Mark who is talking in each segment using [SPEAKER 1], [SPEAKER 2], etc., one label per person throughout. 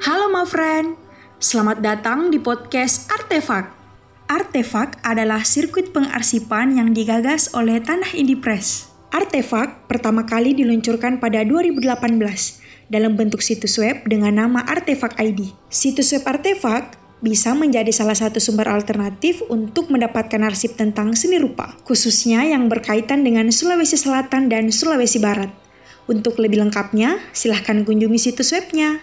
[SPEAKER 1] Halo my friend, selamat datang di podcast Artefak. Artefak adalah sirkuit pengarsipan yang digagas oleh Tanah Indie Press. Artefak pertama kali diluncurkan pada 2018 dalam bentuk situs web dengan nama Artefak ID. Situs web Artefak bisa menjadi salah satu sumber alternatif untuk mendapatkan arsip tentang seni rupa, khususnya yang berkaitan dengan Sulawesi Selatan dan Sulawesi Barat. Untuk lebih lengkapnya, silahkan kunjungi situs webnya.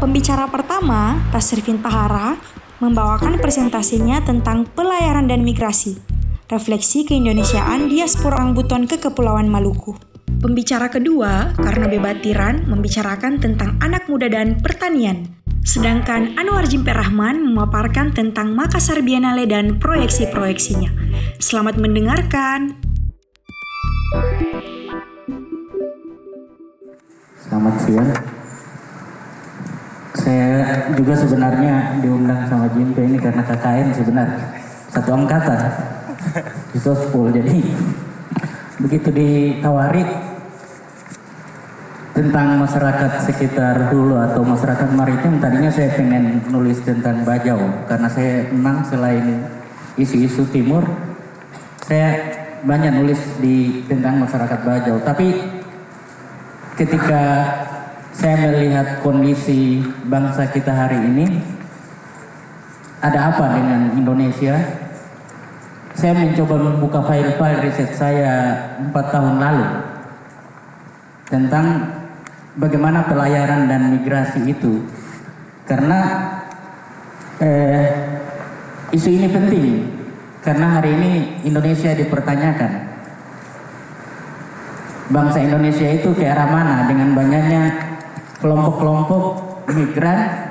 [SPEAKER 1] Pembicara pertama, Tasrifin Tahara, membawakan presentasinya tentang pelayaran dan migrasi, refleksi keindonesiaan diaspora orang Buton ke Kepulauan Maluku. Pembicara kedua, karena Bebatiran, membicarakan tentang anak muda dan pertanian. Sedangkan Anwar Jimper Rahman memaparkan tentang Makassar Biennale dan proyeksi-proyeksinya. Selamat mendengarkan!
[SPEAKER 2] Selamat siang. Saya juga sebenarnya diundang sama Jimpe ini karena KKN sebenarnya satu angkatan di Sospol. Jadi begitu ditawari tentang masyarakat sekitar Hulu atau masyarakat maritim tadinya saya pengen nulis tentang Bajau karena saya memang selain isu-isu timur saya banyak nulis di tentang masyarakat Bajau. Tapi ketika saya melihat kondisi bangsa kita hari ini ada apa dengan Indonesia? Saya mencoba membuka file-file riset saya empat tahun lalu tentang bagaimana pelayaran dan migrasi itu. Karena eh, isu ini penting karena hari ini Indonesia dipertanyakan. Bangsa Indonesia itu ke arah mana? Dengan banyaknya kelompok-kelompok migran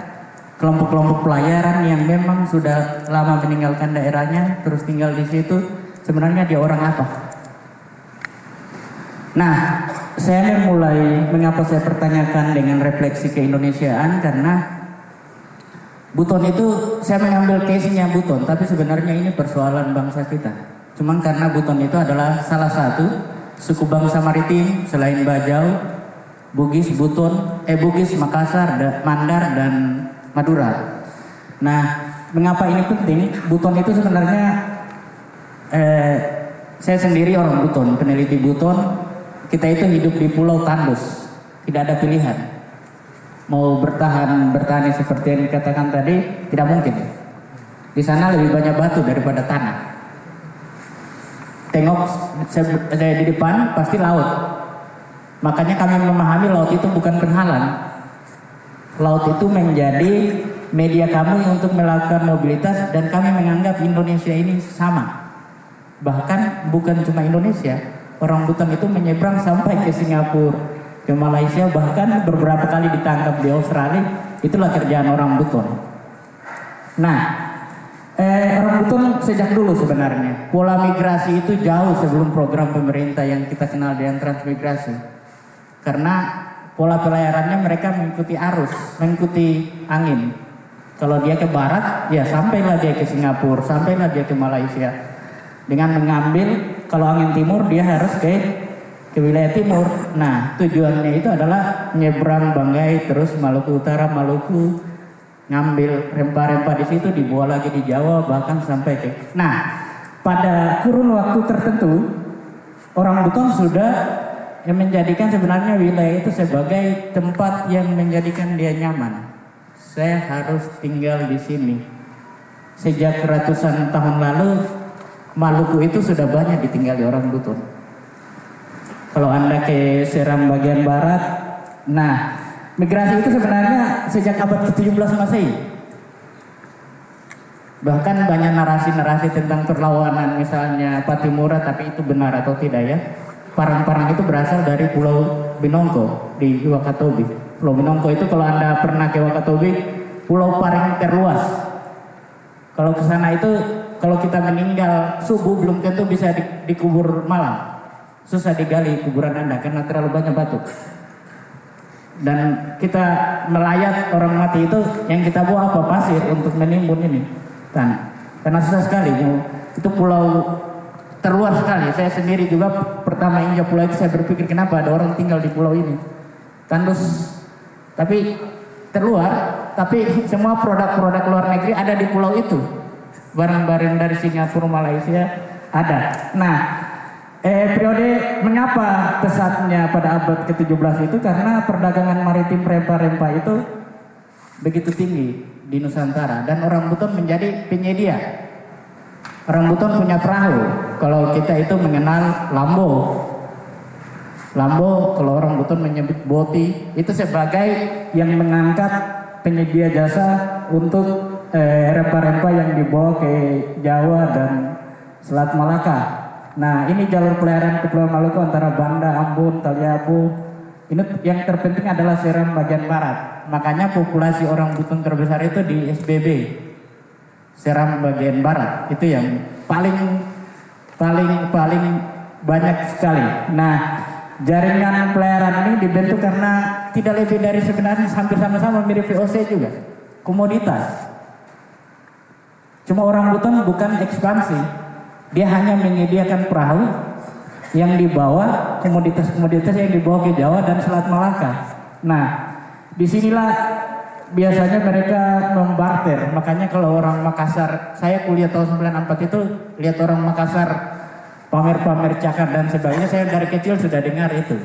[SPEAKER 2] kelompok-kelompok pelayaran yang memang sudah lama meninggalkan daerahnya terus tinggal di situ. Sebenarnya dia orang apa? Nah saya mulai mengapa saya pertanyakan dengan refleksi keindonesiaan karena Buton itu saya mengambil case-nya Buton, tapi sebenarnya ini persoalan bangsa kita. Cuman karena Buton itu adalah salah satu suku bangsa maritim selain Bajau, Bugis, Buton, eh Bugis, Makassar, Mandar dan Madura. Nah, mengapa ini penting? Buton itu sebenarnya eh, saya sendiri orang Buton, peneliti Buton. Kita itu hidup di Pulau Tandus, tidak ada pilihan. Mau bertahan bertani seperti yang dikatakan tadi tidak mungkin. Di sana lebih banyak batu daripada tanah. Tengok di depan pasti laut. Makanya kami memahami laut itu bukan penghalang. Laut itu menjadi media kami untuk melakukan mobilitas dan kami menganggap Indonesia ini sama. Bahkan bukan cuma Indonesia, orang Buton itu menyeberang sampai ke Singapura, ke Malaysia bahkan beberapa kali ditangkap di Australia itulah kerjaan orang Buton nah eh, orang Buton sejak dulu sebenarnya pola migrasi itu jauh sebelum program pemerintah yang kita kenal dengan transmigrasi. Karena pola pelayarannya mereka mengikuti arus mengikuti angin. Kalau dia ke barat ya sampailah dia ke Singapura sampailah dia ke Malaysia. Dengan mengambil kalau angin timur dia harus ke ke wilayah timur. Nah, tujuannya itu adalah nyebrang Banggai terus Maluku Utara, Maluku ngambil rempah-rempah di situ dibawa lagi di Jawa bahkan sampai ke. Nah, pada kurun waktu tertentu orang Buton sudah yang menjadikan sebenarnya wilayah itu sebagai tempat yang menjadikan dia nyaman. Saya harus tinggal di sini. Sejak ratusan tahun lalu Maluku itu sudah banyak ditinggali orang Buton. Kalau Anda ke Seram bagian barat, nah migrasi itu sebenarnya sejak abad ke-17 Masehi. Bahkan banyak narasi-narasi tentang perlawanan misalnya Patimura tapi itu benar atau tidak ya. Parang-parang itu berasal dari Pulau Binongko di Wakatobi. Pulau Binongko itu kalau Anda pernah ke Wakatobi, pulau paling terluas. Kalau ke sana itu kalau kita meninggal subuh belum tentu bisa dikubur malam susah digali kuburan Anda karena terlalu banyak batu. Dan kita melayat orang mati itu yang kita bawa apa pasir untuk menimbun ini tanah. Karena susah sekali. Itu pulau terluar sekali. Saya sendiri juga pertama injak pulau itu saya berpikir kenapa ada orang tinggal di pulau ini. Tandus, tapi terluar, tapi semua produk-produk luar negeri ada di pulau itu. Barang-barang dari Singapura, Malaysia ada. Nah, eh, periode mengapa pesatnya pada abad ke-17 itu karena perdagangan maritim rempah-rempah itu begitu tinggi di Nusantara dan orang Buton menjadi penyedia. Orang Buton punya perahu. Kalau kita itu mengenal lambo. Lambo kalau orang Buton menyebut boti itu sebagai yang mengangkat penyedia jasa untuk eh, rempah-rempah yang dibawa ke Jawa dan Selat Malaka. Nah ini jalur pelayaran ke Pulau Maluku antara Banda, Ambon, Taliabu. Ini yang terpenting adalah Seram bagian barat. Makanya populasi orang Buton terbesar itu di SBB. Seram bagian barat itu yang paling paling paling banyak sekali. Nah jaringan pelayaran ini dibentuk karena tidak lebih dari sebenarnya hampir sama-sama mirip VOC juga. Komoditas. Cuma orang Buton bukan ekspansi. Dia hanya menyediakan perahu yang dibawa komoditas-komoditas yang dibawa ke Jawa dan Selat Malaka. Nah, di sinilah biasanya mereka membarter. Makanya kalau orang Makassar, saya kuliah tahun 94 itu lihat orang Makassar pamer-pamer cakar dan sebagainya. Saya dari kecil sudah dengar itu.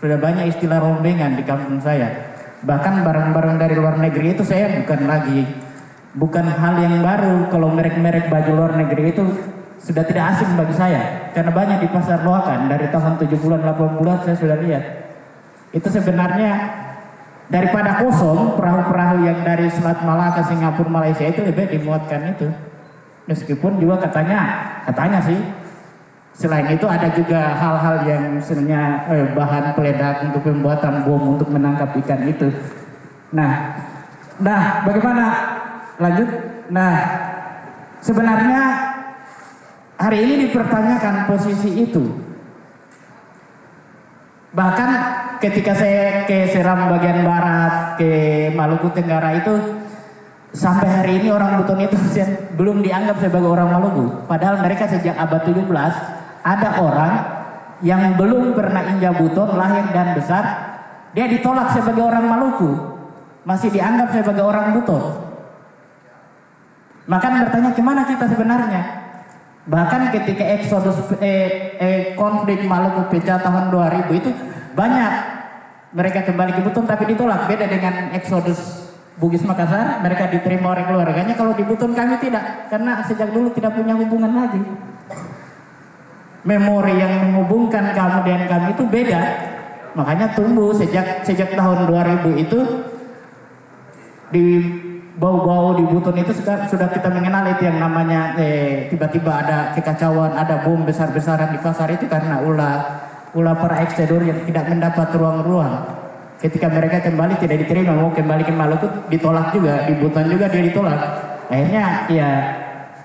[SPEAKER 2] Sudah banyak istilah rombengan di kampung saya. Bahkan barang-barang dari luar negeri itu saya bukan lagi bukan hal yang baru kalau merek-merek baju luar negeri itu sudah tidak asing bagi saya. Karena banyak di pasar loakan dari tahun 70-an 80-an saya sudah lihat. Itu sebenarnya daripada kosong perahu-perahu yang dari Selat Malaka Singapura Malaysia itu lebih dimuatkan itu. Meskipun juga katanya katanya sih selain itu ada juga hal-hal yang sebenarnya eh, bahan peledak untuk pembuatan bom untuk menangkap ikan itu. Nah nah bagaimana? Lanjut. Nah sebenarnya hari ini dipertanyakan posisi itu. Bahkan ketika saya ke Seram bagian barat, ke Maluku Tenggara itu sampai hari ini orang Buton itu belum dianggap sebagai orang Maluku. Padahal mereka sejak abad 17 ada orang yang belum pernah injak Buton lahir dan besar, dia ditolak sebagai orang Maluku, masih dianggap sebagai orang Buton. Maka bertanya gimana kita sebenarnya? Bahkan ketika eksodus eh, eh, konflik Maluku pecah tahun 2000 itu banyak mereka kembali ke Buton tapi ditolak. Beda dengan eksodus Bugis Makassar, mereka diterima oleh keluarganya. Kalau di Buton kami tidak, karena sejak dulu tidak punya hubungan lagi. Memori yang menghubungkan kamu dan kami itu beda. Makanya tumbuh sejak sejak tahun 2000 itu di bau-bau di Buton itu sudah, sudah kita mengenal itu yang namanya eh, tiba-tiba ada kekacauan, ada bom besar-besaran di pasar itu karena ulah ulah para ekstedor yang tidak mendapat ruang-ruang. Ketika mereka kembali tidak diterima mau kembali ke Maluku ditolak juga di Buton juga dia ditolak. Akhirnya ya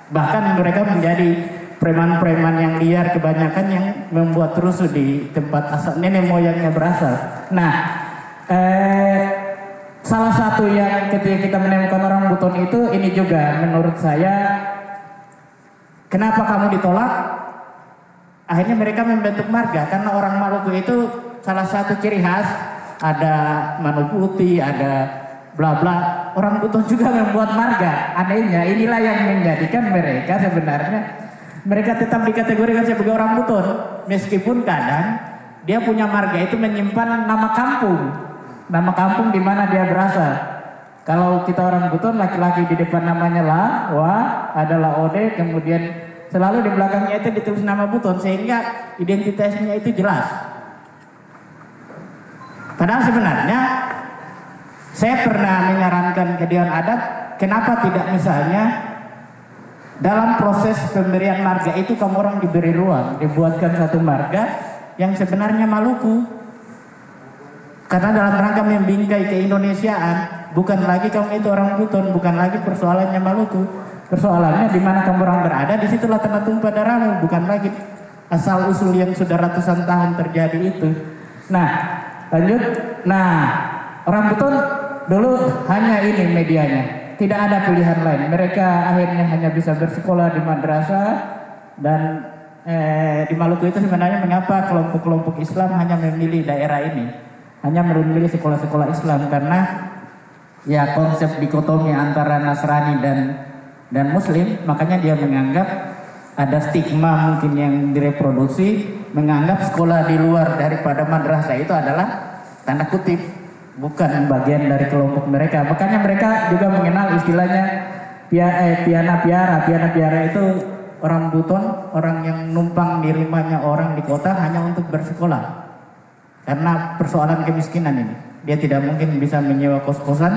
[SPEAKER 2] bahkan mereka menjadi preman-preman yang liar kebanyakan yang membuat rusuh di tempat asal nenek moyangnya berasal. Nah, eh, salah satu yang ketika kita menemukan orang Buton itu ini juga menurut saya kenapa kamu ditolak? Akhirnya mereka membentuk marga karena orang Maluku itu salah satu ciri khas ada manu putih ada bla bla. Orang Buton juga membuat marga. Anehnya inilah yang menjadikan mereka sebenarnya mereka tetap dikategorikan sebagai orang Buton. Meskipun kadang dia punya marga itu menyimpan nama kampung nama kampung di mana dia berasal. Kalau kita orang Buton laki-laki di depan namanya La, Wa, adalah Ode, kemudian selalu di belakangnya itu ditulis nama Buton sehingga identitasnya itu jelas. Padahal sebenarnya saya pernah menyarankan ke Dewan Adat kenapa tidak misalnya dalam proses pemberian marga itu kamu orang diberi ruang, dibuatkan satu marga yang sebenarnya Maluku, karena dalam rangka membingkai keindonesiaan, bukan lagi kamu itu orang Buton, bukan lagi persoalannya Maluku. Persoalannya di mana kamu orang berada, di situlah tanda tumpah darahmu, bukan lagi asal usul yang sudah ratusan tahun terjadi itu. Nah, lanjut. Nah, orang Buton dulu hanya ini medianya, tidak ada pilihan lain. Mereka akhirnya hanya bisa bersekolah di madrasah dan eh, di Maluku itu sebenarnya mengapa kelompok-kelompok Islam hanya memilih daerah ini, hanya memilih sekolah-sekolah Islam karena ya konsep dikotomi antara Nasrani dan dan Muslim, makanya dia menganggap ada stigma mungkin yang direproduksi, menganggap sekolah di luar daripada madrasah itu adalah tanda kutip bukan bagian dari kelompok mereka. Makanya mereka juga mengenal istilahnya pia, eh, piana piara. Piana piara itu orang buton, orang yang numpang di rumahnya orang di kota hanya untuk bersekolah. Karena persoalan kemiskinan ini. Dia tidak mungkin bisa menyewa kos-kosan.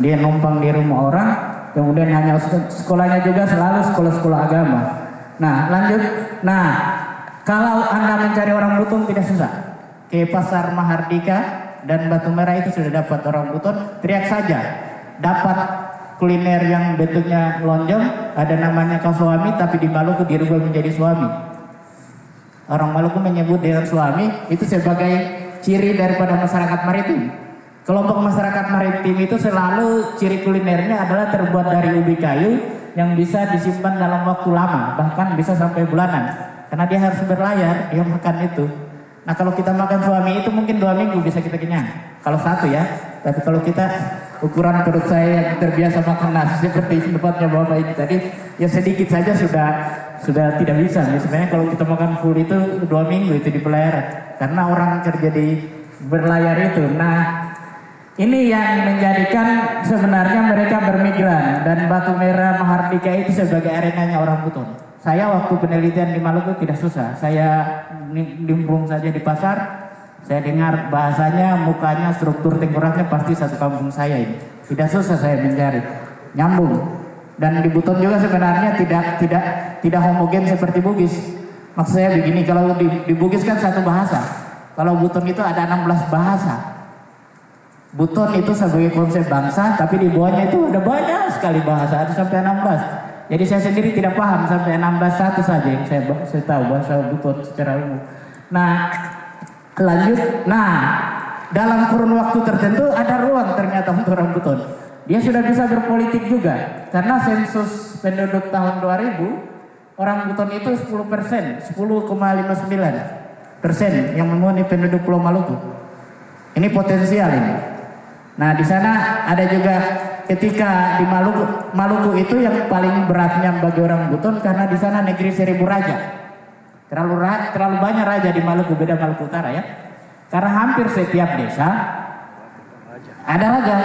[SPEAKER 2] Dia numpang di rumah orang. Kemudian hanya sekolahnya juga selalu sekolah-sekolah agama. Nah lanjut. Nah kalau Anda mencari orang buton tidak susah. Ke pasar Mahardika dan Batu Merah itu sudah dapat orang buton. Teriak saja. Dapat kuliner yang bentuknya lonjong ada namanya kau suami tapi di Maluku dirubah menjadi suami orang Maluku menyebut dengan suami itu sebagai ciri daripada masyarakat maritim. Kelompok masyarakat maritim itu selalu ciri kulinernya adalah terbuat dari ubi kayu yang bisa disimpan dalam waktu lama bahkan bisa sampai bulanan. Karena dia harus berlayar dia makan itu. Nah kalau kita makan suami itu mungkin dua minggu bisa kita kenyang. Kalau satu ya. Tapi kalau kita ukuran perut saya yang terbiasa makan nasi seperti tempatnya bapak ini tadi ya sedikit saja sudah sudah tidak bisa ya, sebenarnya kalau kita makan full itu dua minggu itu di pelera karena orang kerja di berlayar itu nah ini yang menjadikan sebenarnya mereka bermigran dan Batu Merah Mahardika itu sebagai arenanya orang Buton. Saya waktu penelitian di Maluku tidak susah. Saya nimbrung saja di pasar, saya dengar bahasanya, mukanya, struktur tengkoraknya pasti satu kampung saya ini. Tidak susah saya mencari, nyambung. Dan di Buton juga sebenarnya tidak tidak tidak homogen seperti Bugis. Maksud saya begini, kalau di, di Bugis kan satu bahasa. Kalau Buton itu ada 16 bahasa. Buton itu sebagai konsep bangsa, tapi di bawahnya itu ada banyak sekali bahasa, ada sampai 16. Jadi saya sendiri tidak paham sampai 16 satu saja yang saya, saya tahu bahasa Buton secara umum. Nah, Lanjut, nah dalam kurun waktu tertentu ada ruang ternyata untuk orang Buton. Dia sudah bisa berpolitik juga karena sensus penduduk tahun 2000 orang Buton itu 10 persen, 10,59 persen yang memenuhi penduduk Pulau Maluku. Ini potensial ini. Nah di sana ada juga ketika di Maluku, Maluku itu yang paling beratnya bagi orang Buton karena di sana negeri seribu raja. Terlalu terlalu banyak raja di Maluku, beda Maluku Utara ya. Karena hampir setiap desa ada raja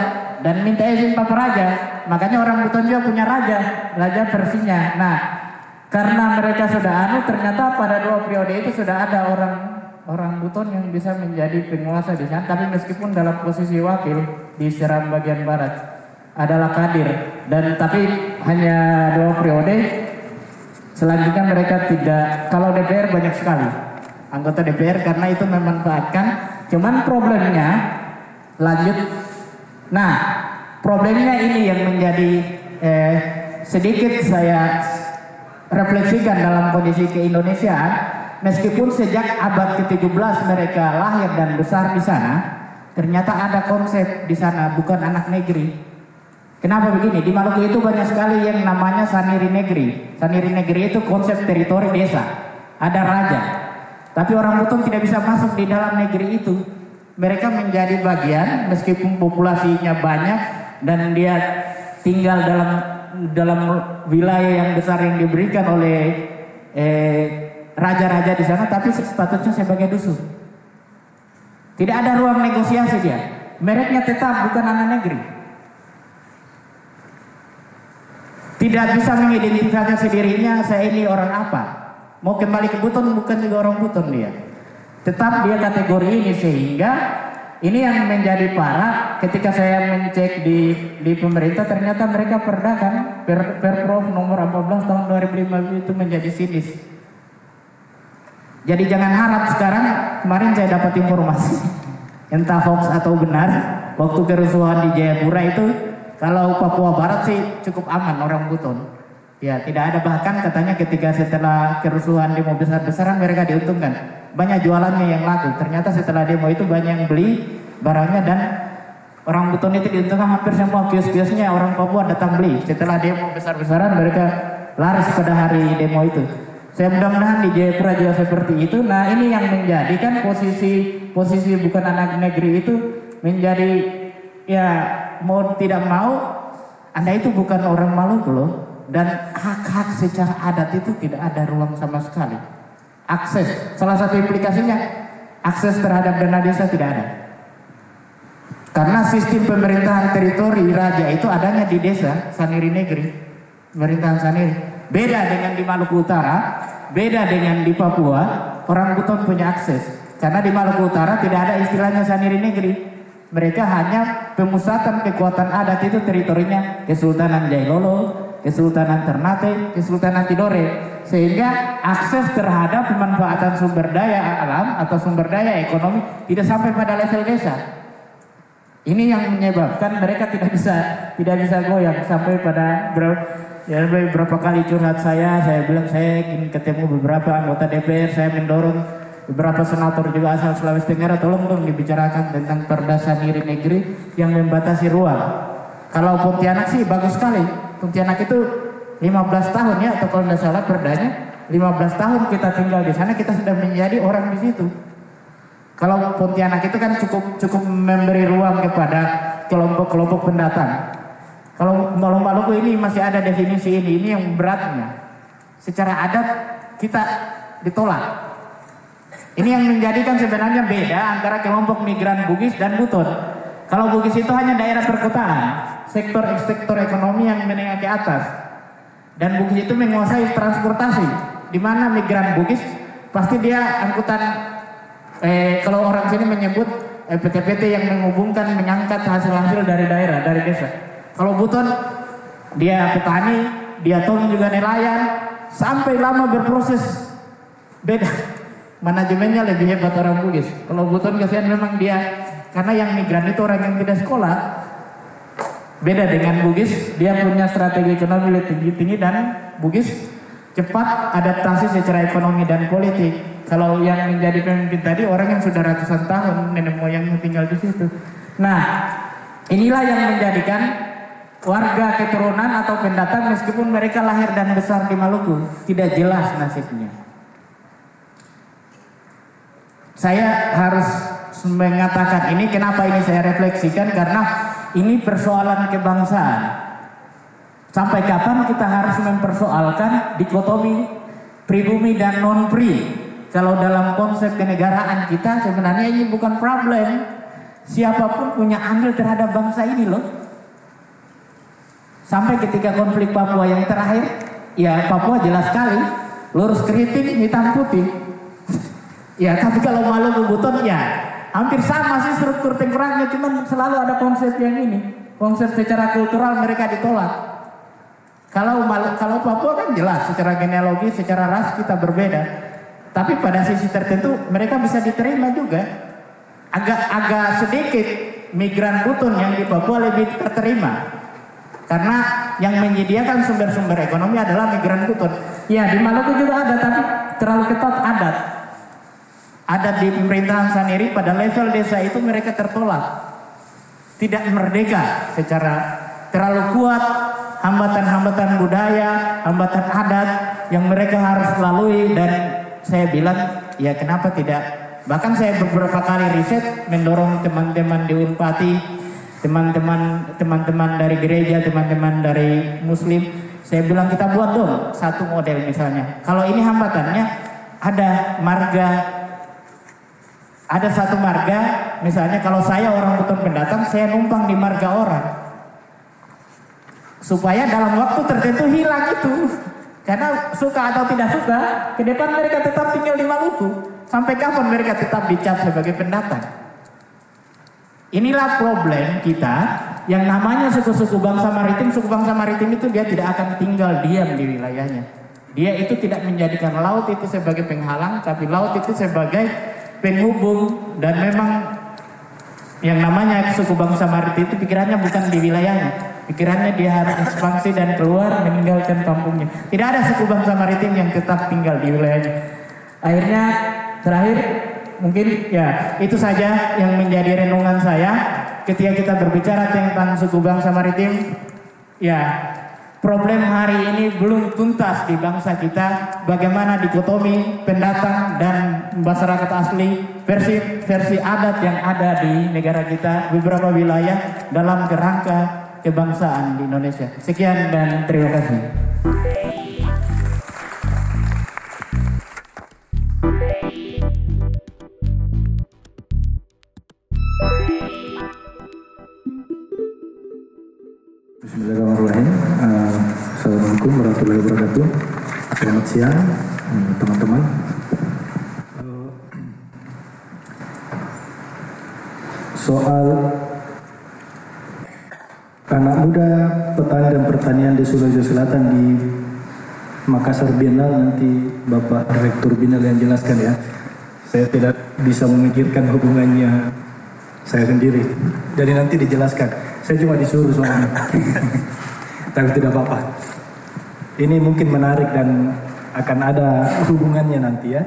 [SPEAKER 2] dan minta izin Papa Raja. Makanya orang Buton juga punya raja, raja versinya. Nah, karena mereka sudah anu, ternyata pada dua periode itu sudah ada orang orang Buton yang bisa menjadi penguasa di sana. Tapi meskipun dalam posisi wakil di Seram bagian barat adalah Kadir dan tapi hanya dua periode Selanjutnya mereka tidak, kalau DPR banyak sekali anggota DPR karena itu memanfaatkan. Cuman problemnya lanjut. Nah, problemnya ini yang menjadi eh, sedikit saya refleksikan dalam kondisi keindonesiaan. Meskipun sejak abad ke-17 mereka lahir dan besar di sana, ternyata ada konsep di sana bukan anak negeri, Kenapa begini? Di Maluku itu banyak sekali yang namanya saniri negeri. Saniri negeri itu konsep teritori desa. Ada raja. Tapi orang Buton tidak bisa masuk di dalam negeri itu. Mereka menjadi bagian meskipun populasinya banyak dan dia tinggal dalam dalam wilayah yang besar yang diberikan oleh eh, raja-raja di sana tapi statusnya sebagai dusun. Tidak ada ruang negosiasi dia. Mereknya tetap bukan anak negeri. Tidak bisa mengidentifikasi dirinya saya ini orang apa. Mau kembali ke Buton bukan juga orang Buton dia. Tetap dia kategori ini sehingga ini yang menjadi parah ketika saya mencek di di pemerintah ternyata mereka perda kan per, Perprov nomor 14 tahun 2005 itu menjadi sinis. Jadi jangan harap sekarang kemarin saya dapat informasi entah hoax atau benar waktu kerusuhan di Jayapura itu kalau Papua Barat sih cukup aman orang Buton. Ya, tidak ada bahkan katanya ketika setelah kerusuhan demo besar-besaran mereka diuntungkan. Banyak jualannya yang laku. Ternyata setelah demo itu banyak yang beli barangnya dan orang Buton itu diuntungkan hampir semua kios-kiosnya orang Papua datang beli. Setelah demo besar-besaran mereka laris pada hari demo itu. Saya mudah-mudahan di Jayapura juga seperti itu. Nah ini yang menjadikan posisi posisi bukan anak negeri itu menjadi ya mau tidak mau Anda itu bukan orang Maluku loh dan hak-hak secara adat itu tidak ada ruang sama sekali. Akses salah satu implikasinya akses terhadap dana desa tidak ada. Karena sistem pemerintahan teritori raja itu adanya di desa Saniri Negeri, pemerintahan Saniri. Beda dengan di Maluku Utara, beda dengan di Papua, orang Buton punya akses. Karena di Maluku Utara tidak ada istilahnya Saniri Negeri. Mereka hanya pemusatan kekuatan adat itu teritorinya Kesultanan Jailolo, Kesultanan Ternate, Kesultanan Tidore. Sehingga akses terhadap pemanfaatan sumber daya alam atau sumber daya ekonomi tidak sampai pada level desa. Ini yang menyebabkan mereka tidak bisa tidak bisa goyang sampai pada berapa, ya beberapa kali curhat saya, saya bilang saya ingin ketemu beberapa anggota DPR, saya mendorong beberapa senator juga asal Sulawesi Tenggara tolong dong dibicarakan tentang perda saniri negeri yang membatasi ruang. Kalau Pontianak sih bagus sekali. Pontianak itu 15 tahun ya atau kalau tidak salah perdanya 15 tahun kita tinggal di sana kita sudah menjadi orang di situ. Kalau Pontianak itu kan cukup cukup memberi ruang kepada kelompok-kelompok pendatang. Kalau Maluku ini masih ada definisi ini, ini yang beratnya. Secara adat kita ditolak. Ini yang menjadikan sebenarnya beda antara kelompok migran Bugis dan Buton. Kalau Bugis itu hanya daerah perkotaan, sektor-sektor ekonomi yang menengah ke atas. Dan Bugis itu menguasai transportasi, di mana migran Bugis pasti dia angkutan eh, kalau orang sini menyebut eh, PT-PT yang menghubungkan mengangkat hasil-hasil dari daerah dari desa. Kalau Buton dia petani, dia Tom juga nelayan, sampai lama berproses beda. Manajemennya lebih hebat orang Bugis. Kalau Buton kasihan memang dia karena yang migran itu orang yang tidak sekolah. Beda dengan Bugis, dia punya strategi ekonomi lebih tinggi-tinggi dan Bugis cepat adaptasi secara ekonomi dan politik. Kalau yang menjadi pemimpin tadi orang yang sudah ratusan tahun nenek yang tinggal di situ. Nah, inilah yang menjadikan warga keturunan atau pendatang meskipun mereka lahir dan besar di Maluku tidak jelas nasibnya. Saya harus mengatakan ini kenapa ini saya refleksikan karena ini persoalan kebangsaan. Sampai kapan kita harus mempersoalkan dikotomi pribumi dan non pri kalau dalam konsep kenegaraan kita sebenarnya ini bukan problem. Siapa pun punya andil terhadap bangsa ini loh. Sampai ketika konflik Papua yang terakhir, ya Papua jelas sekali lurus kritik hitam putih. ya tapi kalau Maluku Buton ya hampir sama sih struktur tengkurangnya, cuman selalu ada konsep yang ini. Konsep secara kultural mereka ditolak. Kalau kalau Papua kan jelas secara genealogi, secara ras kita berbeda. Tapi pada sisi tertentu mereka bisa diterima juga. Agak-agak sedikit migran Buton yang di Papua lebih terterima. Karena yang menyediakan sumber-sumber ekonomi adalah migran Buton. Ya di Maluku juga ada tapi terlalu ketat adat. Adat di pemerintahan Saniri pada level desa itu mereka tertolak. Tidak merdeka secara terlalu kuat hambatan-hambatan budaya, hambatan adat yang mereka harus lalui dan saya bilang ya kenapa tidak bahkan saya beberapa kali riset mendorong teman-teman di Unpati teman-teman teman-teman dari gereja teman-teman dari muslim saya bilang kita buat dong satu model misalnya kalau ini hambatannya ada marga ada satu marga misalnya kalau saya orang betul pendatang saya numpang di marga orang supaya dalam waktu tertentu hilang itu karena suka atau tidak suka, ke depan mereka tetap tinggal di Maluku. Sampai kapan mereka tetap dicap sebagai pendatang? Inilah problem kita yang namanya suku-suku bangsa maritim. Suku bangsa maritim itu dia tidak akan tinggal diam di wilayahnya. Dia itu tidak menjadikan laut itu sebagai penghalang, tapi laut itu sebagai penghubung dan memang yang namanya suku bangsa maritim itu pikirannya bukan di wilayahnya, Pikirannya dia harus ekspansi dan keluar meninggalkan kampungnya. Tidak ada suku bangsa maritim yang tetap tinggal di wilayahnya. Akhirnya terakhir mungkin ya itu saja yang menjadi renungan saya ketika kita berbicara tentang suku bangsa maritim. Ya problem hari ini belum tuntas di bangsa kita bagaimana dikotomi pendatang dan masyarakat asli versi versi adat yang ada di negara kita beberapa wilayah dalam kerangka kebangsaan di Indonesia. Sekian dan terima kasih.
[SPEAKER 3] Assalamualaikum warahmatullahi wabarakatuh. Selamat siang uh, teman-teman. Uh, soal anak muda petani dan pertanian di Sulawesi Selatan di Makassar Biennale nanti Bapak Direktur Biennale yang jelaskan ya. Saya tidak bisa memikirkan hubungannya saya sendiri. Jadi nanti dijelaskan. Saya cuma disuruh soalnya. Tapi tidak apa-apa. Ini mungkin menarik dan akan ada hubungannya nanti ya.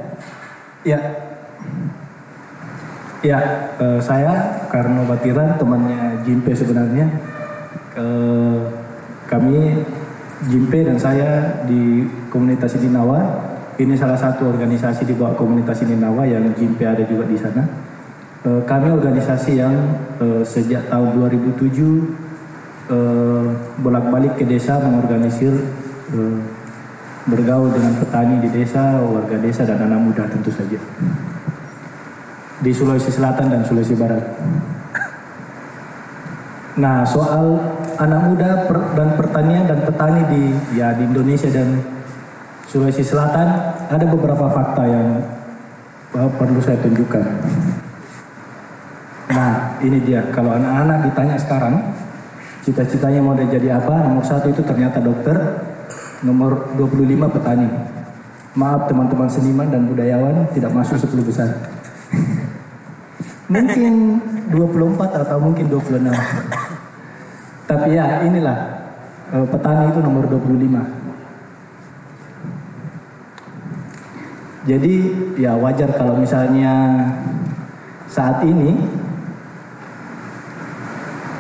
[SPEAKER 3] Ya. Ya, eh, saya Karno Batiran temannya Jimpe sebenarnya. Eh, kami Jimpe dan saya di komunitas Ninawa. Ini salah satu organisasi di bawah komunitas Ninawa yang Jimpe ada juga di sana. Eh, kami organisasi yang uh, sejak tahun 2007 uh, bolak-balik ke desa mengorganisir bergaul dengan petani di desa, warga desa dan anak muda tentu saja di Sulawesi Selatan dan Sulawesi Barat. Nah soal anak muda dan pertanian dan petani di ya di Indonesia dan Sulawesi Selatan ada beberapa fakta yang uh, perlu saya tunjukkan. Nah, ini dia. Kalau anak-anak ditanya sekarang, cita-citanya mau jadi apa? Nomor satu itu ternyata dokter. Nomor 25 petani. Maaf teman-teman seniman dan budayawan tidak masuk 10 besar. mungkin 24 atau mungkin 26. Tapi ya inilah eh, petani itu nomor 25. Jadi ya wajar kalau misalnya saat ini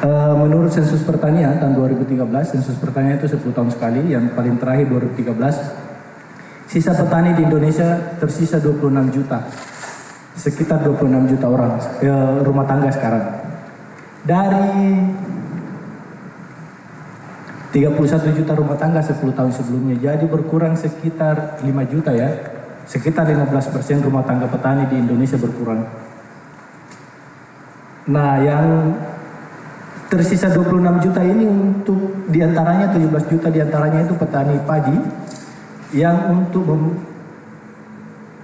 [SPEAKER 3] Uh, menurut sensus pertanian tahun 2013, sensus pertanian itu 10 tahun sekali, yang paling terakhir 2013, sisa petani di Indonesia tersisa 26 juta. Sekitar 26 juta orang uh, rumah tangga sekarang. Dari 31 juta rumah tangga 10 tahun sebelumnya, jadi berkurang sekitar 5 juta ya. Sekitar 15% rumah tangga petani di Indonesia berkurang. Nah, yang tersisa 26 juta ini untuk di antaranya 17 juta di antaranya itu petani padi yang untuk mem,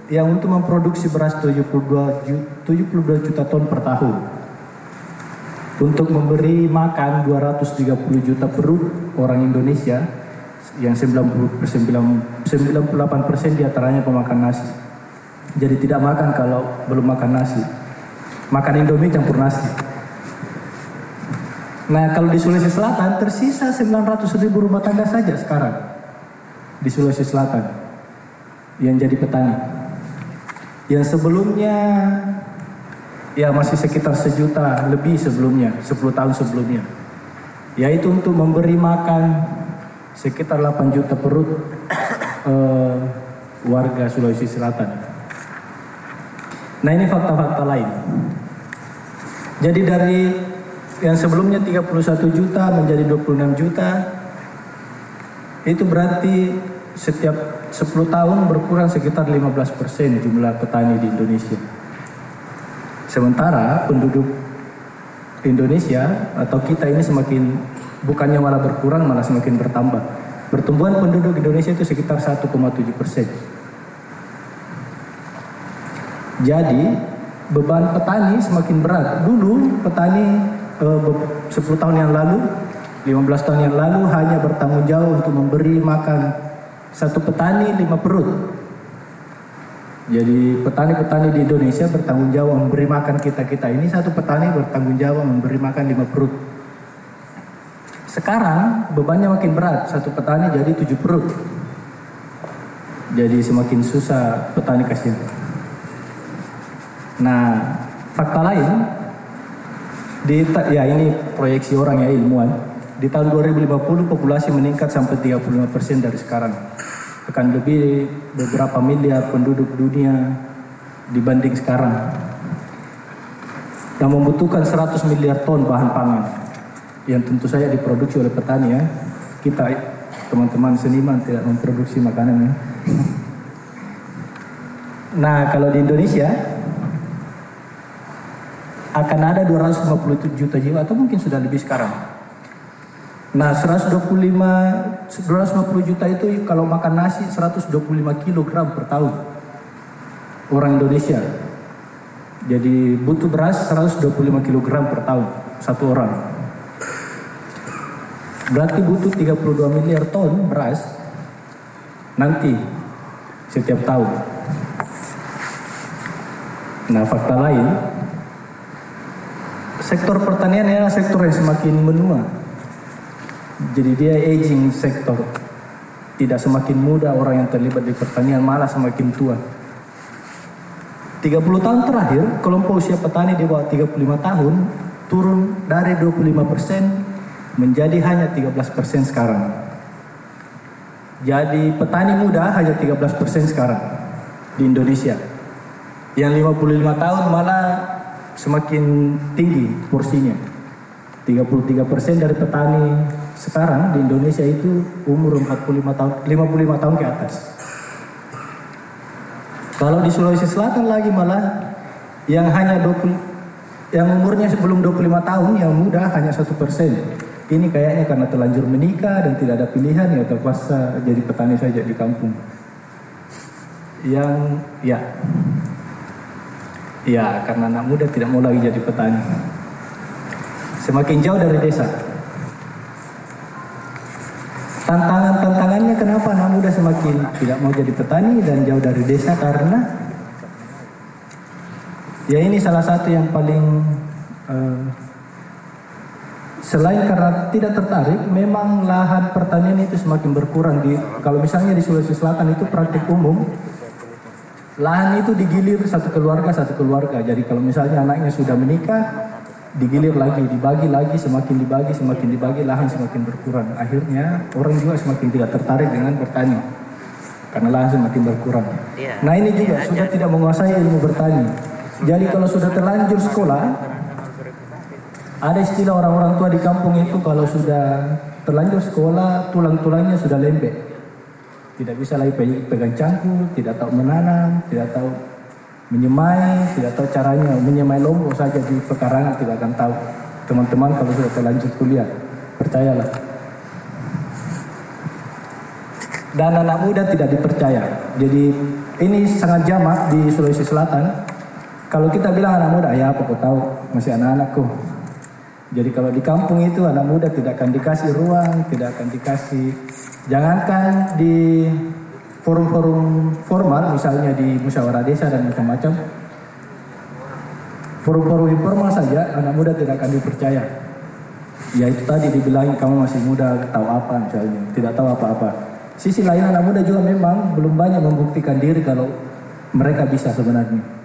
[SPEAKER 3] yang untuk memproduksi beras 72 juta, 72 juta ton per tahun. Untuk memberi makan 230 juta perut orang Indonesia yang 90, 98 persen di antaranya pemakan nasi. Jadi tidak makan kalau belum makan nasi. Makan Indomie campur nasi Nah kalau di Sulawesi Selatan tersisa 900 ribu rumah tangga saja sekarang di Sulawesi Selatan yang jadi petani. Yang sebelumnya ya masih sekitar sejuta lebih sebelumnya, 10 tahun sebelumnya. Yaitu untuk memberi makan sekitar 8 juta perut uh, warga Sulawesi Selatan. Nah ini fakta-fakta lain. Jadi dari yang sebelumnya 31 juta menjadi 26 juta itu berarti setiap 10 tahun berkurang sekitar 15% jumlah petani di Indonesia. Sementara penduduk Indonesia atau kita ini semakin bukannya malah berkurang malah semakin bertambah. Pertumbuhan penduduk Indonesia itu sekitar 1,7 persen. Jadi beban petani semakin berat. Dulu petani 10 tahun yang lalu, 15 tahun yang lalu hanya bertanggung jawab untuk memberi makan satu petani lima perut. Jadi petani-petani di Indonesia bertanggung jawab memberi makan kita-kita ini satu petani bertanggung jawab memberi makan lima perut. Sekarang bebannya makin berat, satu petani jadi tujuh perut. Jadi semakin susah petani kasihan. Nah, fakta lain di ya ini proyeksi orang ya ilmuwan di tahun 2050 populasi meningkat sampai 35% dari sekarang. Akan lebih beberapa miliar penduduk dunia dibanding sekarang. Dan membutuhkan 100 miliar ton bahan pangan yang tentu saja diproduksi oleh petani ya. Kita teman-teman seniman tidak memproduksi makanan ya. Nah, kalau di Indonesia akan ada 250 juta jiwa atau mungkin sudah lebih sekarang. Nah, 125 250 juta itu kalau makan nasi 125 kilogram per tahun. Orang Indonesia. Jadi butuh beras 125 kilogram per tahun satu orang. Berarti butuh 32 miliar ton beras nanti setiap tahun. Nah, fakta lain sektor pertanian ya sektor yang semakin menua. Jadi dia aging sektor. Tidak semakin muda orang yang terlibat di pertanian malah semakin tua. 30 tahun terakhir kelompok usia petani di bawah 35 tahun turun dari 25 persen menjadi hanya 13 persen sekarang. Jadi petani muda hanya 13 persen sekarang di Indonesia. Yang 55 tahun malah semakin tinggi porsinya. 33 persen dari petani sekarang di Indonesia itu umur 45 tahun, 55 tahun ke atas. Kalau di Sulawesi Selatan lagi malah yang hanya 20 yang umurnya sebelum 25 tahun yang muda hanya satu persen. Ini kayaknya karena terlanjur menikah dan tidak ada pilihan ya terpaksa jadi petani saja di kampung. Yang ya Ya, karena anak muda tidak mau lagi jadi petani. Semakin jauh dari desa. Tantangan-tantangannya kenapa anak muda semakin tidak mau jadi petani dan jauh dari desa karena ya ini salah satu yang paling uh, selain karena tidak tertarik, memang lahan pertanian itu semakin berkurang di kalau misalnya di Sulawesi Selatan itu praktik umum lahan itu digilir satu keluarga satu keluarga. Jadi kalau misalnya anaknya sudah menikah, digilir lagi, dibagi lagi, semakin dibagi, semakin dibagi, lahan semakin berkurang. Akhirnya orang juga semakin tidak tertarik dengan bertani. Karena lahan semakin berkurang. Nah ini juga sudah tidak menguasai ilmu bertani. Jadi kalau sudah terlanjur sekolah, ada istilah orang-orang tua di kampung itu kalau sudah terlanjur sekolah, tulang-tulangnya sudah lembek tidak bisa lagi pegang cangkul, tidak tahu menanam, tidak tahu menyemai, tidak tahu caranya menyemai lombok saja di pekarangan tidak akan tahu. Teman-teman kalau sudah terlanjur kuliah, percayalah. Dan anak muda tidak dipercaya. Jadi ini sangat jamak di Sulawesi Selatan. Kalau kita bilang anak muda, ya apa kau tahu, masih anak-anakku. Jadi kalau di kampung itu anak muda tidak akan dikasih ruang, tidak akan dikasih Jangankan di forum-forum formal, misalnya di musyawarah desa dan macam-macam, forum-forum informal saja anak muda tidak akan dipercaya. Ya itu tadi dibilang kamu masih muda, tahu apa misalnya, tidak tahu apa-apa. Sisi lain anak muda juga memang belum banyak membuktikan diri kalau mereka bisa sebenarnya.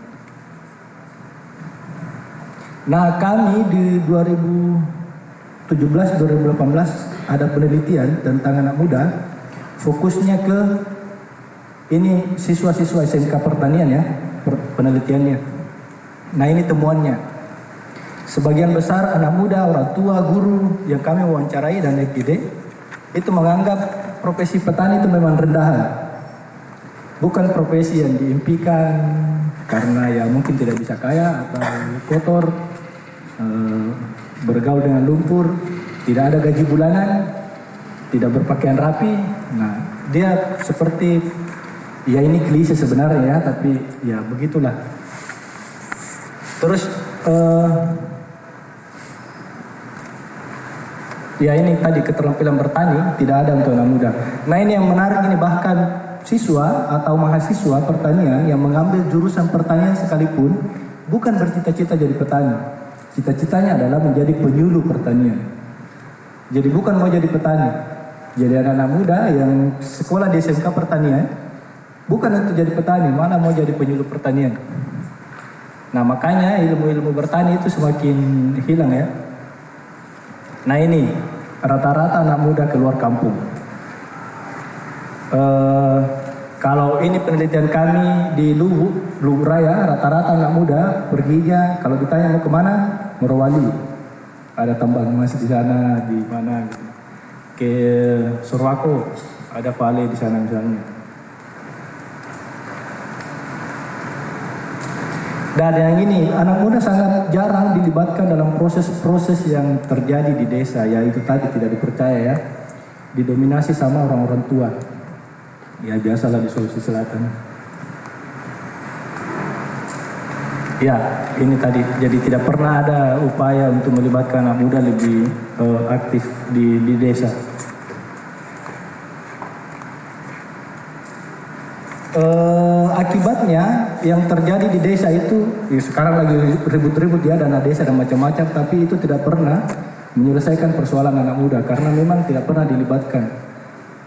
[SPEAKER 3] Nah kami di 2017 2018 ada penelitian tentang anak muda, fokusnya ke ini siswa-siswa SMK pertanian ya, penelitiannya. Nah ini temuannya. Sebagian besar anak muda, orang tua, guru yang kami wawancarai dan FGD itu menganggap profesi petani itu memang rendahan. Bukan profesi yang diimpikan karena ya mungkin tidak bisa kaya atau kotor, eh, bergaul dengan lumpur, tidak ada gaji bulanan, tidak berpakaian rapi. Nah, dia seperti ya ini klise sebenarnya ya, tapi ya begitulah. Terus uh, ya ini tadi keterampilan bertani tidak ada untuk anak muda. Nah ini yang menarik ini bahkan siswa atau mahasiswa pertanian yang mengambil jurusan pertanian sekalipun bukan bercita-cita jadi petani. Cita-citanya adalah menjadi penyuluh pertanian. Jadi bukan mau jadi petani. Jadi anak-anak muda yang sekolah di SMK pertanian bukan untuk jadi petani, mana mau jadi penyuluh pertanian. Nah makanya ilmu-ilmu bertani itu semakin hilang ya. Nah ini rata-rata anak muda keluar kampung. Eh, kalau ini penelitian kami di Luwu, Luwu Raya, rata-rata anak muda perginya kalau ditanya mau ke mana, Morowali. Ada tambang emas di sana, di mana. Ke Surwako, ada Vale di sana misalnya. Dan yang ini, anak muda sangat jarang dilibatkan dalam proses-proses yang terjadi di desa, yaitu tadi tidak dipercaya ya, didominasi sama orang-orang tua. Ya biasalah di Sulawesi Selatan. Ya, ini tadi. Jadi tidak pernah ada upaya untuk melibatkan anak muda lebih eh, aktif di, di desa. Eh, akibatnya yang terjadi di desa itu ya sekarang lagi ribut-ribut ya dana desa dan macam-macam tapi itu tidak pernah menyelesaikan persoalan anak muda karena memang tidak pernah dilibatkan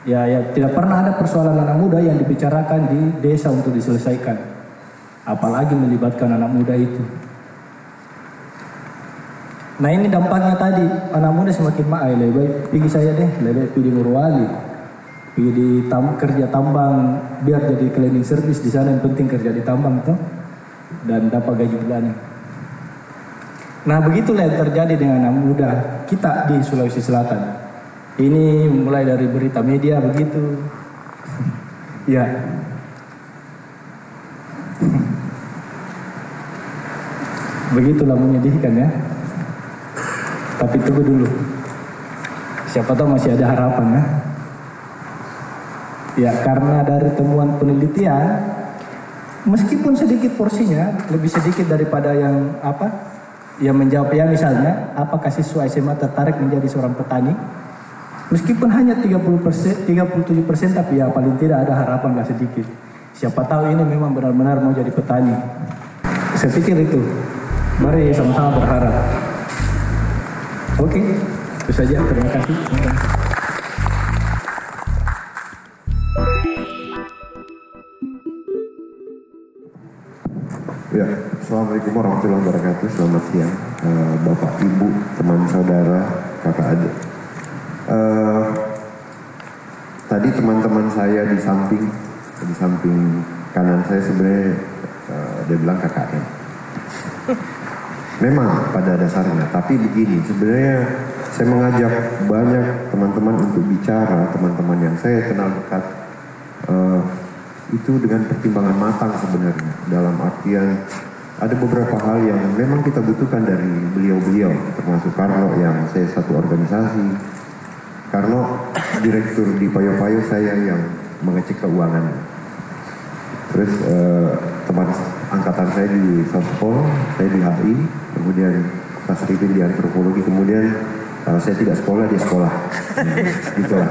[SPEAKER 3] ya ya tidak pernah ada persoalan anak muda yang dibicarakan di desa untuk diselesaikan apalagi melibatkan anak muda itu nah ini dampaknya tadi anak muda semakin mahal lebih baik saya deh lebih baik pergi pergi di tam, kerja tambang biar jadi cleaning service di sana yang penting kerja di tambang tuh dan dapat gaji bulanan. Nah begitulah yang terjadi dengan anak muda kita di Sulawesi Selatan. Ini mulai dari berita media begitu. ya. Begitulah menyedihkan ya. Tapi tunggu dulu. Siapa tahu masih ada harapan ya. Ya, karena dari temuan penelitian, meskipun sedikit porsinya, lebih sedikit daripada yang apa, yang menjawab ya misalnya, apakah siswa SMA tertarik menjadi seorang petani? Meskipun hanya 30 persen, 37 persen, tapi ya paling tidak ada harapan lah sedikit. Siapa tahu ini memang benar-benar mau jadi petani. Saya pikir itu. Mari sama-sama berharap. Oke, itu saja. Terima kasih.
[SPEAKER 4] Ya, Assalamualaikum warahmatullahi wabarakatuh. Selamat siang, eh, Bapak, Ibu, teman saudara, kakak adik. Eh, tadi teman-teman saya di samping, di samping kanan saya sebenarnya eh, dia bilang KKN. Memang pada dasarnya, tapi begini, sebenarnya saya mengajak banyak teman-teman untuk bicara, teman-teman yang saya kenal dekat. eh, itu dengan pertimbangan matang sebenarnya dalam artian ada beberapa hal yang memang kita butuhkan dari beliau-beliau termasuk Karno yang saya satu organisasi Karno direktur di Payo-Payo saya yang mengecek keuangan. Terus eh, teman angkatan saya di Sospol saya di HI kemudian Tasripin di antropologi kemudian eh, saya tidak sekolah dia sekolah. Gitulah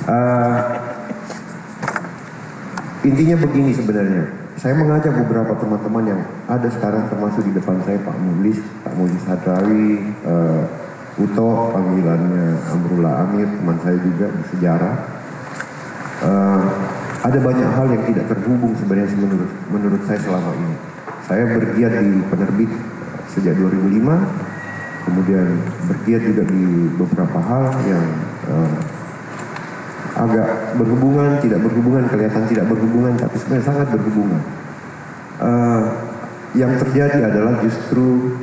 [SPEAKER 4] Eh, Intinya begini sebenarnya. Saya mengajak beberapa teman-teman yang ada sekarang termasuk di depan saya Pak Mulis, Pak Mulis Hadrawi, uh, Uto, panggilannya Amrullah Amir, teman saya juga di sejarah. Uh, ada banyak hal yang tidak terhubung sebenarnya menurut menurut saya selama ini. Saya bergiat di penerbit sejak 2005, kemudian bergiat juga di beberapa hal yang uh, agak berhubungan, tidak berhubungan, kelihatan tidak berhubungan, tapi sebenarnya sangat berhubungan. Uh, yang terjadi adalah justru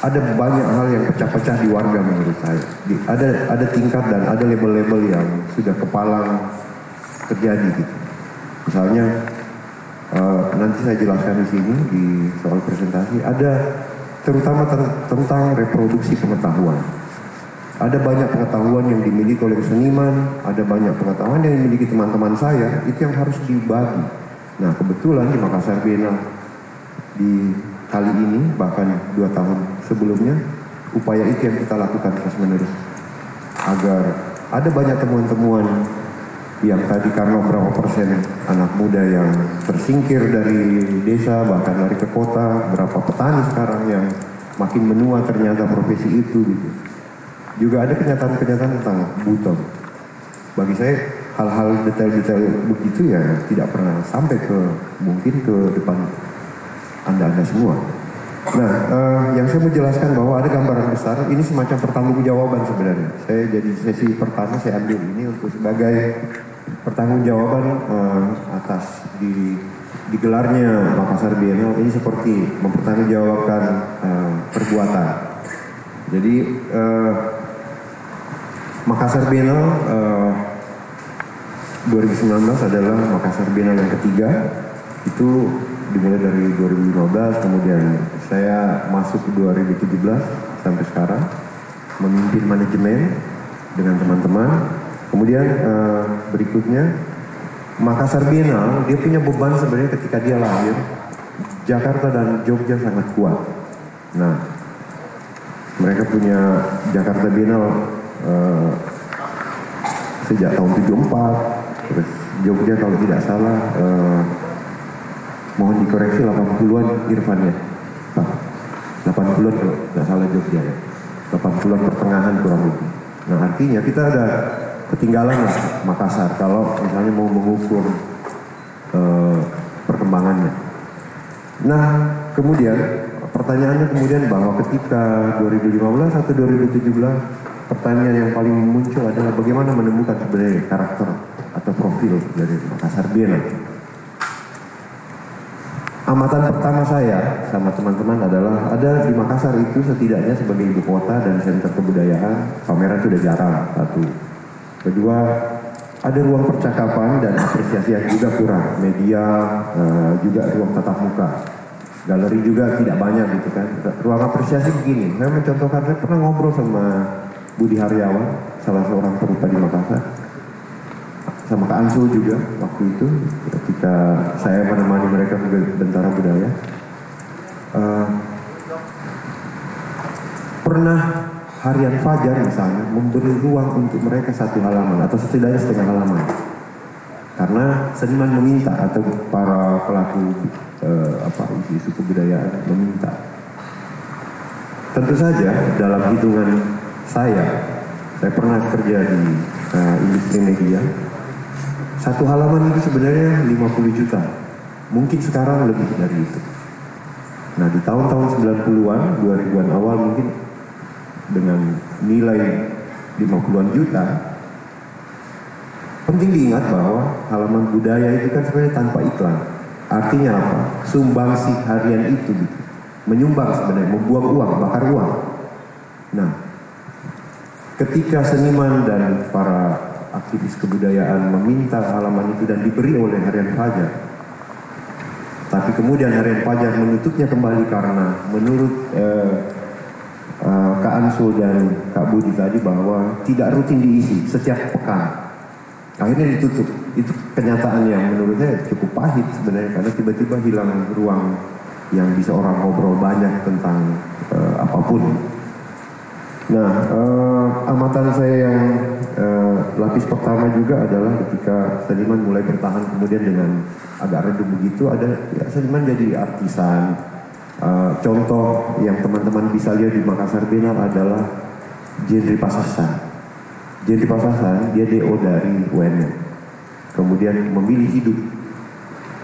[SPEAKER 4] ada banyak hal yang pecah-pecah di warga menurut saya. Di, ada ada tingkat dan ada label-label yang sudah kepalang terjadi gitu. Misalnya uh, nanti saya jelaskan di sini di soal presentasi ada terutama ter- tentang reproduksi pengetahuan. Ada banyak pengetahuan yang dimiliki oleh seniman, ada banyak pengetahuan yang dimiliki teman-teman saya, itu yang harus dibagi. Nah kebetulan di Makassar Biennale di kali ini, bahkan dua tahun sebelumnya, upaya itu yang kita lakukan terus menerus. Agar ada banyak temuan-temuan yang tadi karena berapa persen anak muda yang tersingkir dari desa bahkan lari ke kota, berapa petani sekarang yang makin menua ternyata profesi itu gitu juga ada kenyataan-kenyataan tentang buton. Bagi saya hal-hal detail-detail begitu ya tidak pernah sampai ke mungkin ke depan anda-anda semua. Nah, eh, yang saya mau jelaskan bahwa ada gambaran besar, ini semacam pertanggungjawaban sebenarnya. Saya jadi sesi pertama saya ambil ini untuk sebagai pertanggungjawaban eh, atas di digelarnya Makassar Biennale ini seperti mempertanggungjawabkan eh, perbuatan. Jadi eh, Makassar Biennale eh, 2019 adalah Makassar Biennale yang ketiga. Itu dimulai dari 2015, kemudian saya masuk ke 2017 sampai sekarang memimpin manajemen dengan teman-teman. Kemudian eh, berikutnya Makassar Biennale dia punya beban sebenarnya ketika dia lahir Jakarta dan Jogja sangat kuat. Nah, mereka punya Jakarta Biennale eh, sejak tahun 74 terus Jogja kalau tidak salah eh, mohon dikoreksi 80-an Irfan ya? Pak 80-an kalau tidak salah Jogja ya? 80-an pertengahan kurang lebih. Nah artinya kita ada ketinggalan lah Makassar. Kalau misalnya mau mengukur eh, perkembangannya. Nah kemudian pertanyaannya kemudian bahwa ketika 2015 atau 2017 pertanyaan yang paling muncul adalah bagaimana menemukan sebenarnya karakter atau profil dari Makassar Biennale amatan pertama saya sama teman-teman adalah ada di Makassar itu setidaknya sebagai ibu kota dan sentra kebudayaan. Pameran sudah jarang satu. Kedua ada ruang percakapan dan apresiasi yang juga kurang. Media eh, juga ruang tatap muka. Galeri juga tidak banyak gitu kan. Ruang apresiasi begini. Saya mencontohkan saya pernah ngobrol sama Budi Haryawan salah seorang perupa di Makassar sama Kak Ansul juga waktu itu. Ketika saya menemani mereka ke Bentara Budaya. Uh, pernah harian Fajar misalnya memberi ruang untuk mereka satu halaman atau setidaknya setengah halaman. Karena seniman meminta atau para pelaku uh, apa isu-isu kebudayaan meminta. Tentu saja dalam hitungan saya saya pernah kerja di uh, industri media satu halaman itu sebenarnya 50 juta. Mungkin sekarang lebih dari itu. Nah di tahun-tahun 90-an, 2000-an awal mungkin dengan nilai 50-an juta, penting diingat bahwa halaman budaya itu kan sebenarnya tanpa iklan. Artinya apa? Sumbangsi harian itu gitu. Menyumbang sebenarnya, membuang uang, bakar uang. Nah, ketika seniman dan para aktivis kebudayaan meminta halaman itu dan diberi oleh Harian Fajar. Tapi kemudian Harian Fajar menutupnya kembali karena menurut eh, eh, Kak dan Kak Budi tadi bahwa tidak rutin diisi setiap pekan. Akhirnya ditutup. Itu kenyataan yang menurut saya cukup pahit sebenarnya karena tiba-tiba hilang ruang yang bisa orang ngobrol banyak tentang eh, apa pun. Nah, eh, amatan saya yang eh, lapis pertama juga adalah ketika seniman mulai bertahan kemudian dengan agak redup begitu ada ya seniman jadi artisan. Uh, contoh yang teman-teman bisa lihat di Makassar Biennale adalah Jendri Pasasan Jendri Pasasan dia DO dari UNM kemudian memilih hidup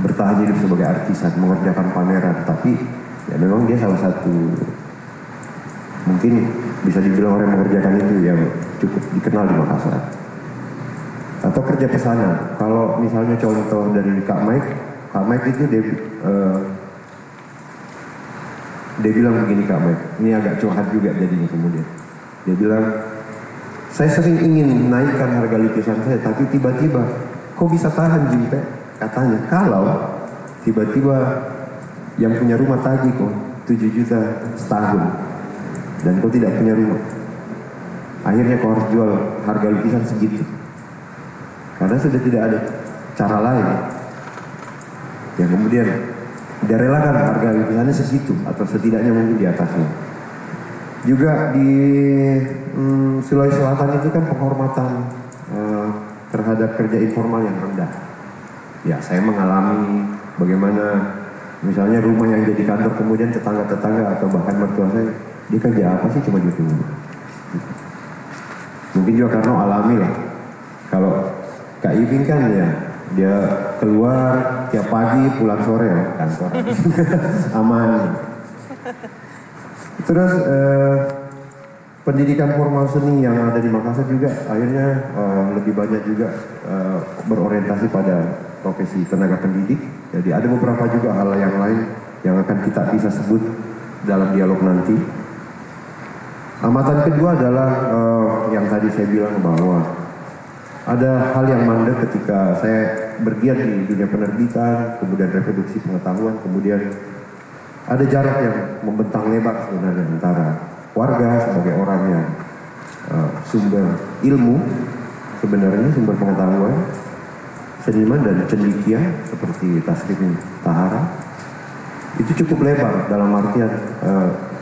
[SPEAKER 4] bertahan hidup sebagai artisan mengerjakan pameran. Tapi ya memang dia salah satu mungkin bisa dibilang orang yang mengerjakan itu yang cukup dikenal di Makassar. Atau kerja pesanan. Kalau misalnya contoh dari Kak Mike, Kak Mike itu dia uh, dia bilang begini Kak Mike, ini agak curhat juga jadinya kemudian. Dia bilang, saya sering ingin naikkan harga lukisan saya, tapi tiba-tiba, kok bisa tahan Jimpe? Katanya, kalau tiba-tiba yang punya rumah tagih kok 7 juta setahun dan kau tidak punya rumah. Akhirnya kau harus jual harga lukisan segitu. Karena sudah tidak ada cara lain yang kemudian dia relakan harga lukisannya segitu atau setidaknya mungkin di atasnya. Juga di hmm, Sulawesi Selatan itu kan penghormatan uh, terhadap kerja informal yang rendah. Ya saya mengalami bagaimana misalnya rumah yang jadi kantor kemudian tetangga-tetangga atau bahkan mertua saya dia kerja apa sih cuma rumah Mungkin juga karena alami lah. Kalau Kak Ivin kan ya dia keluar tiap pagi pulang sore ya kantor aman Terus eh, pendidikan formal seni yang ada di Makassar juga akhirnya eh, lebih banyak juga eh, berorientasi pada profesi tenaga pendidik. Jadi ada beberapa juga hal yang lain yang akan kita bisa sebut dalam dialog nanti. Amatan kedua adalah eh, yang tadi saya bilang bahwa ada hal yang mandek ketika saya bergiat di dunia penerbitan, kemudian reproduksi pengetahuan, kemudian ada jarak yang membentang lebar sebenarnya antara warga sebagai orang yang uh, sumber ilmu sebenarnya sumber pengetahuan seniman dan cendikia seperti Taslim Tahara. Itu cukup lebar dalam artian uh,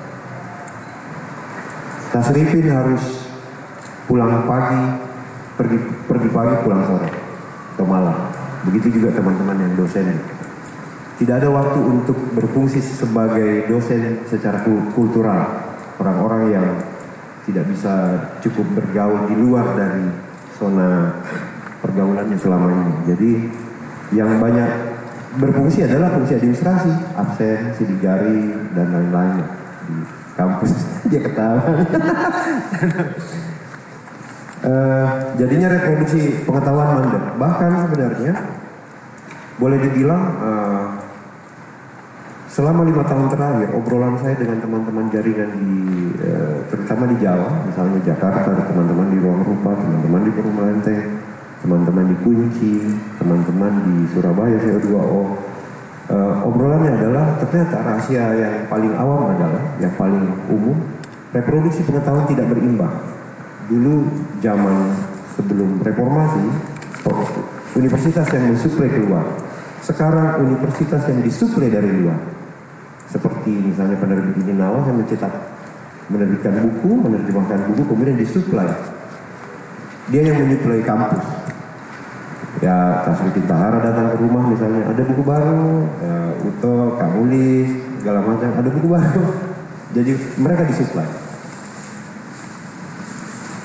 [SPEAKER 4] Tasrifin harus pulang pagi pergi pergi pagi pulang sore atau malam begitu juga teman-teman yang dosen tidak ada waktu untuk berfungsi sebagai dosen secara kultural. Orang-orang yang tidak bisa cukup bergaul di luar dari zona pergaulannya selama ini. Jadi yang banyak berfungsi adalah fungsi administrasi, absen, sidik jari, dan lain-lain kampus. Dia ketawa. Uh, jadinya reproduksi pengetahuan mandek bahkan sebenarnya boleh dibilang uh, selama lima tahun terakhir obrolan saya dengan teman-teman jaringan di uh, terutama di Jawa misalnya Jakarta teman-teman di ruang rupa teman-teman di perumahan teh teman-teman di kunci teman-teman di Surabaya saya dua o uh, obrolannya adalah ternyata rahasia yang paling awam adalah yang paling umum reproduksi pengetahuan tidak berimbang. Dulu zaman sebelum reformasi universitas yang disuplai keluar. Sekarang universitas yang disuplai dari luar. Seperti misalnya penerbit ini Nawas yang mencetak menerbitkan buku, menerjemahkan buku kemudian disuplai. Dia yang menyuplai kampus Ya, Tasri Tahara datang ke rumah misalnya, ada buku baru, ya, Uto, Kak Ulis, segala macam, ada buku baru. Jadi mereka disuplai.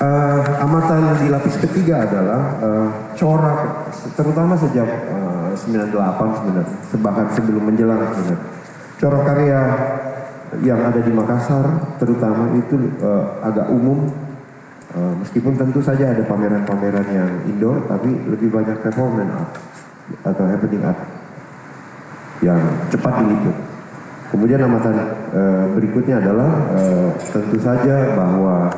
[SPEAKER 4] Uh, amatan di lapis ketiga adalah uh, corak, terutama sejak uh, 98 sebenarnya, bahkan sebelum menjelang sebenarnya Corak karya yang ada di Makassar terutama itu uh, agak umum uh, meskipun tentu saja ada pameran-pameran yang indoor tapi lebih banyak performance art atau happening art yang cepat diliput. Kemudian amatan uh, berikutnya adalah uh, tentu saja bahwa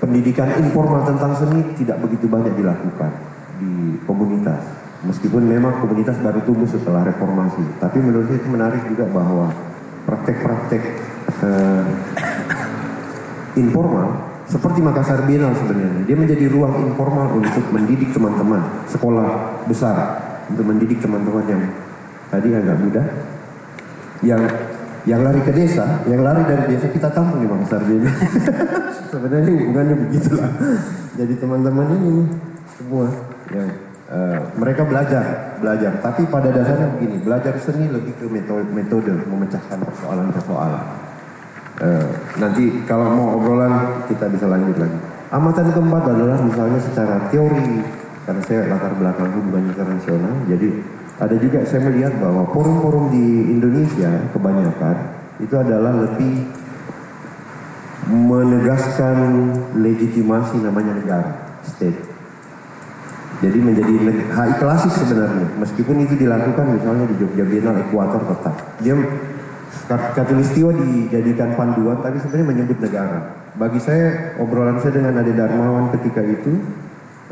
[SPEAKER 4] pendidikan informal tentang seni tidak begitu banyak dilakukan di komunitas Meskipun memang komunitas baru tumbuh setelah reformasi, tapi menurut saya itu menarik juga bahwa praktek-praktek uh, informal seperti Makassar Bienal sebenarnya, dia menjadi ruang informal untuk mendidik teman-teman sekolah besar, untuk mendidik teman-teman yang tadi agak muda, yang yang lari ke desa, yang lari dari desa kita tampung di Makassar Bienal. sebenarnya hubungannya begitulah. Jadi teman-teman ini semua yang Uh, mereka belajar, belajar. Tapi pada dasarnya begini, belajar seni lebih ke metode, metode memecahkan persoalan-persoalan. Uh, nanti kalau mau obrolan kita bisa lanjut lagi. Amatan keempat adalah misalnya secara teori, karena saya latar belakang hubungan internasional, jadi ada juga saya melihat bahwa forum-forum di Indonesia kebanyakan itu adalah lebih menegaskan legitimasi namanya negara, state jadi menjadi HI klasik sebenarnya. Meskipun itu dilakukan misalnya di Jogja Biennale Ekuator tetap. Dia Katulistiwa dijadikan panduan tapi sebenarnya menyebut negara. Bagi saya obrolan saya dengan Ade Darmawan ketika itu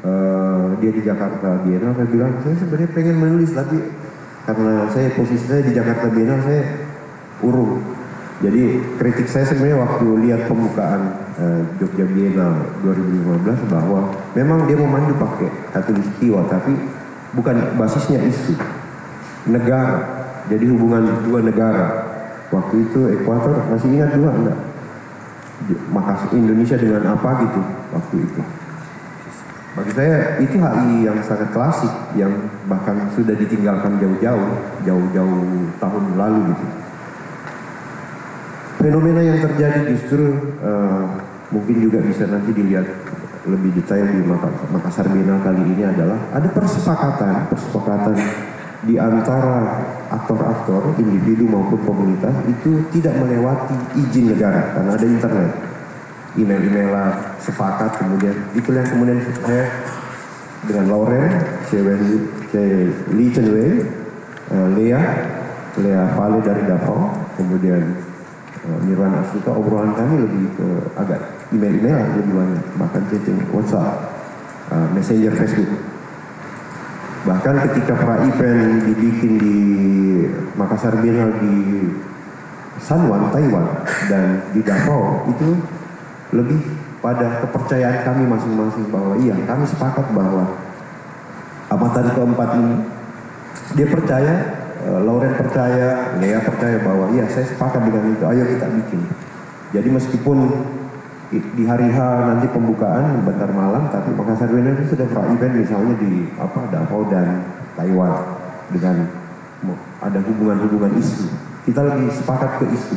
[SPEAKER 4] uh, dia di Jakarta Biennale saya bilang saya sebenarnya pengen menulis tapi karena saya posisi saya di Jakarta Biennale saya urung. Jadi kritik saya sebenarnya waktu lihat pembukaan uh, Jogja Biennale 2015 bahwa memang dia memandu pakai katulistiwa tapi bukan basisnya isu negara jadi hubungan dua negara waktu itu Ekuator masih ingat dua enggak? Makassar Indonesia dengan apa gitu waktu itu. Bagi saya itu HI yang sangat klasik yang bahkan sudah ditinggalkan jauh-jauh jauh-jauh tahun lalu gitu. Fenomena yang terjadi justru uh, mungkin juga bisa nanti dilihat lebih detail di Makassar Biennale kali ini adalah ada persepakatan persepakatan di antara aktor-aktor, individu maupun komunitas itu tidak melewati izin negara karena ada internet. Email-emailan sepakat kemudian itu yang kemudian saya dengan Lauren, Lee Chen Wei, uh, Lea, Lea Vale dari Davao, kemudian uh, Nirwana Asuka, obrolan kami lebih ke agak email-email lebih banyak, bahkan chatting WhatsApp, uh, Messenger Facebook. Bahkan ketika pra event dibikin di Makassar Biennale di Sanwan, Taiwan dan di Davao itu lebih pada kepercayaan kami masing-masing bahwa iya kami sepakat bahwa amatan keempat ini dia percaya uh, Lauren percaya Lea percaya bahwa iya saya sepakat dengan itu ayo kita bikin. Jadi meskipun di hari H nanti pembukaan bentar malam tapi Makassar Biennale itu sudah pra event misalnya di apa Davao dan Taiwan dengan ada hubungan-hubungan isu. Kita lebih sepakat ke isu.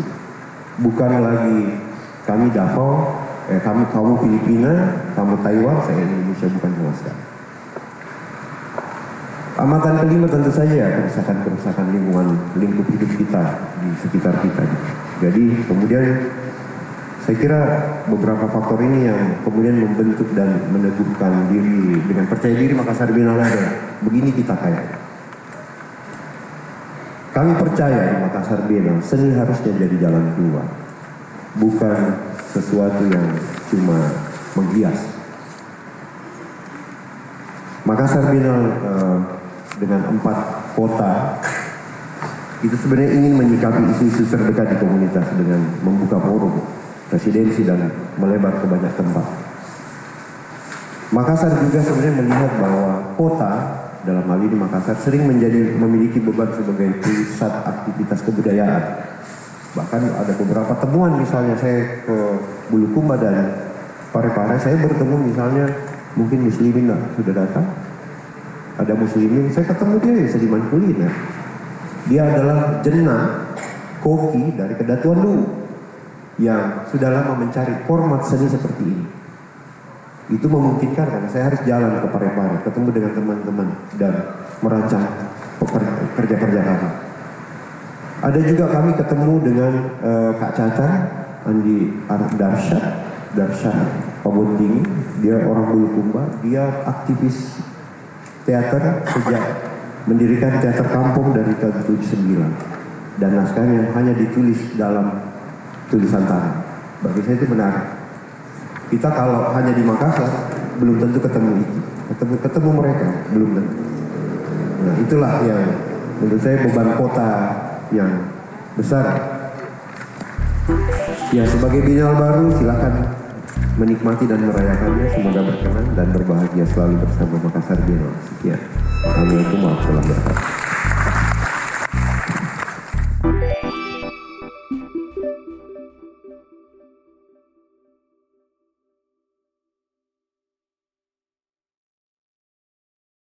[SPEAKER 4] Bukan lagi kami Davao eh, kami kamu Filipina kamu Taiwan saya Indonesia bukan sama sekali amatan kelima tentu saja kerusakan-kerusakan lingkungan lingkup hidup kita di sekitar kita. Jadi kemudian saya kira beberapa faktor ini yang kemudian membentuk dan meneguhkan diri dengan percaya diri Makassar Biennale begini kita kayak. Kami percaya di Makassar Biennale seni harusnya jadi jalan keluar, bukan sesuatu yang cuma menghias. Makassar Biennale uh, dengan empat kota itu sebenarnya ingin menyikapi isu-isu terdekat di komunitas dengan membuka forum presidensi dan melebar ke banyak tempat. Makassar juga sebenarnya melihat bahwa kota dalam hal ini Makassar sering menjadi memiliki beban sebagai pusat aktivitas kebudayaan. Bahkan ada beberapa temuan misalnya saya ke Bulukumba dan Parepare saya bertemu misalnya mungkin muslimin lah sudah datang ada muslimin saya ketemu dia di seniman kuliner dia adalah jenah koki dari kedatuan dulu yang sudah lama mencari format seni seperti ini. Itu memungkinkan karena saya harus jalan ke Parepare, ketemu dengan teman-teman dan merancang kerja-kerja kami. Ada juga kami ketemu dengan uh, Kak Caca, Andi Darsyad, Darsyad Pabunting, dia orang Bulukumba, dia aktivis teater sejak mendirikan teater kampung dari tahun 79 dan naskahnya hanya ditulis dalam tulisan tangan. Bagi saya itu benar. Kita kalau hanya di Makassar belum tentu ketemu itu. Ketemu ketemu mereka belum tentu. Nah itulah yang menurut saya beban kota yang besar. Ya sebagai binal baru silakan menikmati dan merayakannya. Semoga berkenan dan berbahagia selalu bersama Makassar Biennale. Sekian. Assalamualaikum warahmatullahi wabarakatuh.